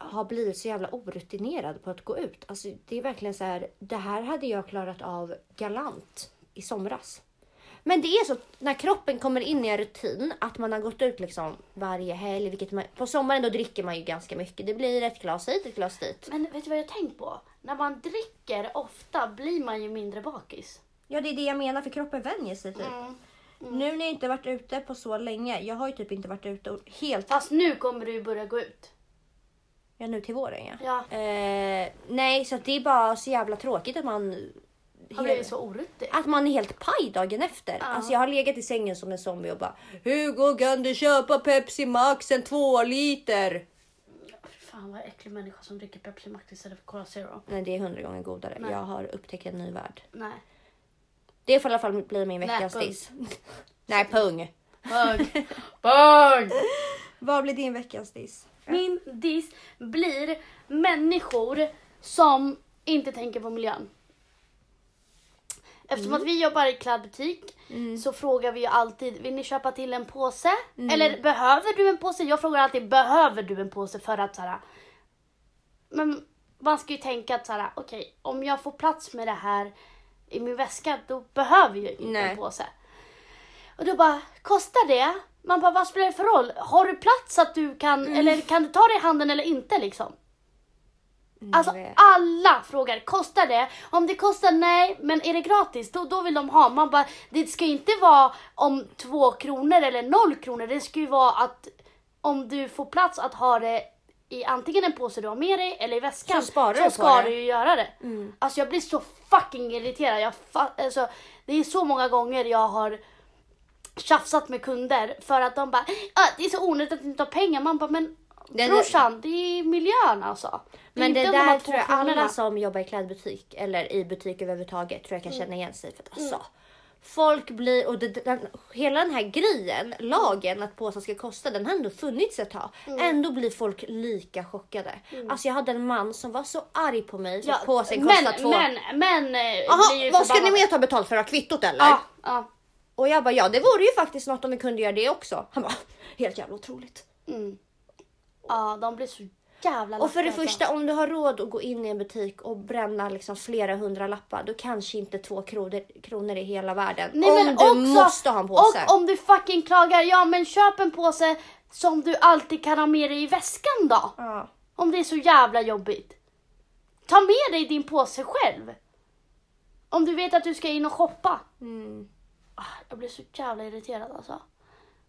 har blivit så jävla orutinerad på att gå ut. Alltså det är verkligen så här, det här hade jag klarat av galant i somras. Men det är så när kroppen kommer in i en rutin att man har gått ut liksom varje helg. Vilket man, på sommaren då dricker man ju ganska mycket. Det blir ett glas hit, ett glas dit. Men vet du vad jag har tänkt på? När man dricker ofta blir man ju mindre bakis. Ja, det är det jag menar för kroppen vänjer sig typ. Mm. Nu när jag inte varit ute på så länge. Jag har ju typ inte varit ute helt. Fast nu kommer du ju börja gå ut. Ja, nu till våren ja. Ja. Eh, nej, så att det är bara så jävla tråkigt att man. Har blivit så oruttig. Att man är helt paj dagen efter. Ja. Alltså jag har legat i sängen som en zombie och bara Hugo kan du köpa Pepsi Max en två liter? Fan vad äcklig människa som dricker Pepsi Max istället för Cola Zero. Nej det är hundra gånger godare. Nej. Jag har upptäckt en ny värld. Nej. Det får i alla fall bli min veckans pung. diss. Nej pung. Bög. Bög! Vad blir din veckans diss? Diss blir människor som inte tänker på miljön. Eftersom att vi jobbar i klädbutik så frågar vi ju alltid, vill ni köpa till en påse? Eller behöver du en påse? Jag frågar alltid, behöver du en påse? För att så här, men man ska ju tänka att så här, okej, om jag får plats med det här i min väska, då behöver jag inte Nej. en påse. Och då bara, kostar det? Man bara, vad spelar det för roll? Har du plats att du kan, eller kan du ta det i handen eller inte liksom? Alltså jag vet. alla frågar, kostar det? Om det kostar nej, men är det gratis? Då, då vill de ha. Man bara, det ska inte vara om två kronor eller noll kronor. Det ska ju vara att om du får plats att ha det i antingen en påse du har med dig eller i väskan Så sparar så ska det. du ju göra det. Alltså jag blir så fucking irriterad. Jag fa- alltså, det är så många gånger jag har tjafsat med kunder för att de bara ah, det är så onödigt att inte har pengar. Man bara men Den- brorsan det är miljön alltså. är Men det där tror jag alla som jobbar i klädbutik eller i butik överhuvudtaget tror jag Mm. kan känna igen sig. För att alltså, folk blir, och det, den, hela den här grejen, lagen att påsar ska kosta, den har ändå funnits ett tag. Mm. Ändå blir folk lika chockade. Alltså jag hade en man som var så arg på mig för Ja, att påsen men, kostar två. Men, men, eh, ju vad ska ni mer ta betalt för? Kvittot eller? Ja, ja. Och jag bara, ja det vore ju faktiskt något om vi kunde göra det också. Han bara, helt jävla otroligt. Mm. ja, de blir så jävla Och för det första, om du har råd att gå in i en butik och bränna liksom flera hundra lappar, då kanske inte två kronor, kronor i hela världen. Nej, om men du också- måste ha en påse. Och om du fucking klagar, ja men köp en påse som du alltid kan ha med dig i väskan då. Ja. Om det är så jävla jobbigt. Ta med dig din påse själv. Om du vet att du ska in och shoppa. Mm. Ah, Jag blir så jävla irriterad alltså.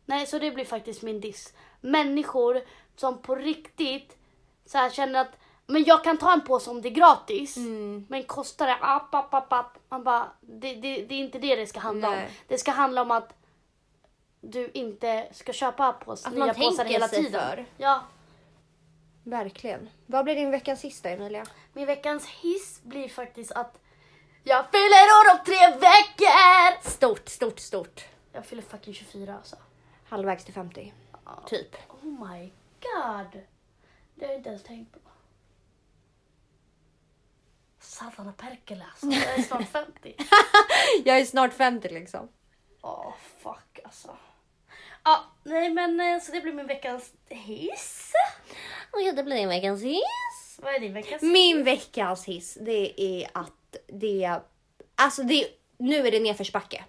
Nej, så det blir faktiskt min diss. Människor som på riktigt så här känner att men jag kan ta en påse om det är gratis. Mm. Men kostar det app, app, app, app. Man bara, det, det, det är inte det det ska handla om. Nej. Det ska handla om att du inte ska köpa pås, Att nya man påsar hela tiden. för. Ja. Verkligen. Vad blir din veckans sista Emilia? Min veckans hiss blir faktiskt att jag fyller år om tre veckor! Stort, stort, stort. Jag fyller fucking 24 alltså. Halvvägs till 50. Typ. Oh my god. Det har jag inte ens tänkt på. Satana perkele alltså. Jag är snart 50. Jag är snart 50 liksom. Åh fuck alltså. Ja, nej men eh, så det blir min veckans hiss. Och ja, det blir din veckans hiss. Vad är din veckans Min veckans hiss, det är att det. Alltså det, nu är det nedförsbacke.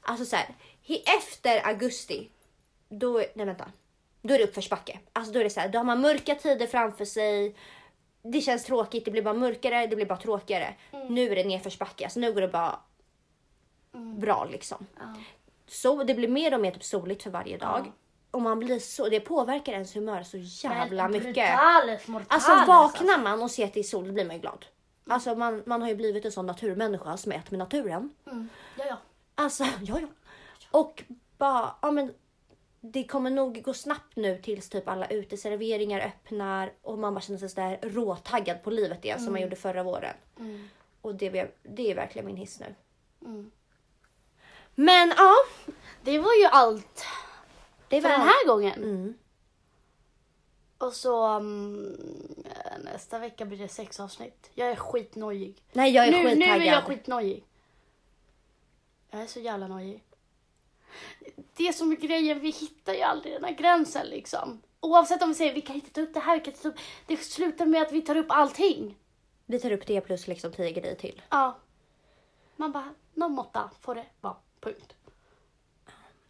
Alltså så här, he- efter augusti, då... Nej vänta. Då är det uppförsbacke. Alltså då är det så här, då har man mörka tider framför sig. Det känns tråkigt, det blir bara mörkare, det blir bara tråkigare. Nu är det nedförsbacke, alltså nu går det bara bra liksom. Ja. Så det blir mer och mer typ soligt för varje dag. Ja. Och man blir så, det påverkar ens humör så jävla mycket. Brutales, mortales, Alltså vaknar man och ser att det är sol, då blir man ju glad. Alltså man, man har ju blivit en sån naturmänniska som är ett med naturen. Mm. Ja, ja. Alltså, ja ja. Och bara, ja men det kommer nog gå snabbt nu tills typ alla uteserveringar öppnar och man bara känner sig sådär råtaggad på livet igen som man gjorde förra våren. Mm. Och det, det är verkligen min hiss nu. Men ja, Det var ju allt det för var den här gången. Och så mm, nästa vecka blir det sex avsnitt. Jag är skitnojig. Nej, jag är nu, nu skittaggad. är jag skitnojig. Jag är så jävla nojig. Det som är grejen, vi hittar ju aldrig den här gränsen liksom. Oavsett om vi säger vi kan inte ta upp det här, vi kan inte ta upp... Det slutar med att vi tar upp allting. Vi tar upp det plus liksom tio grejer till. Ja. Man bara, någon måtta får det vara. Punkt.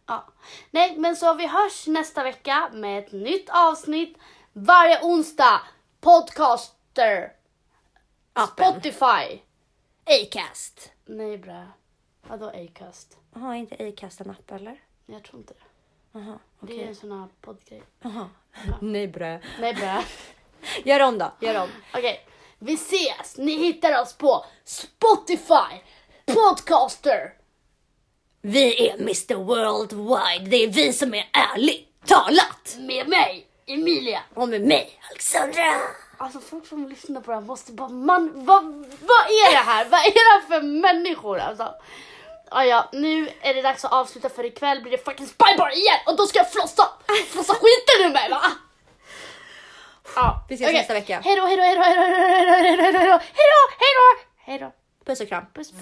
Ja. Nej, men så vi hörs nästa vecka med ett nytt avsnitt varje onsdag. Podcaster. Appen. Spotify. Acast. Nej brä. Vadå Acast? Jaha, är inte Acast en app eller? Jag tror inte det. Jaha, Det är en sån här poddgrej. Jaha. Nej brö. Nej brä. Gör om då, gör om. Okej. Vi ses! Ni hittar oss på Spotify. Podcaster. Vi är Mr Worldwide. Det är vi som är ärligt talat. Med mig, Emilia. Och med mig, Alexandra. Alltså folk som lyssnar på det här måste bara, man, vad, vad är det här? vad är det här för människor alltså? Ah, ja, nu är det dags att avsluta för ikväll blir det fucking spybar igen och då ska jag flossa! Flossa skiten ur mig va? Ja, Vi ses nästa vecka. Hejdå, hejdå, hejdå, hejdå, hejdå, hejdå, hejdå, hejdå, hejdå, hejdå. Puss och kram. Puss.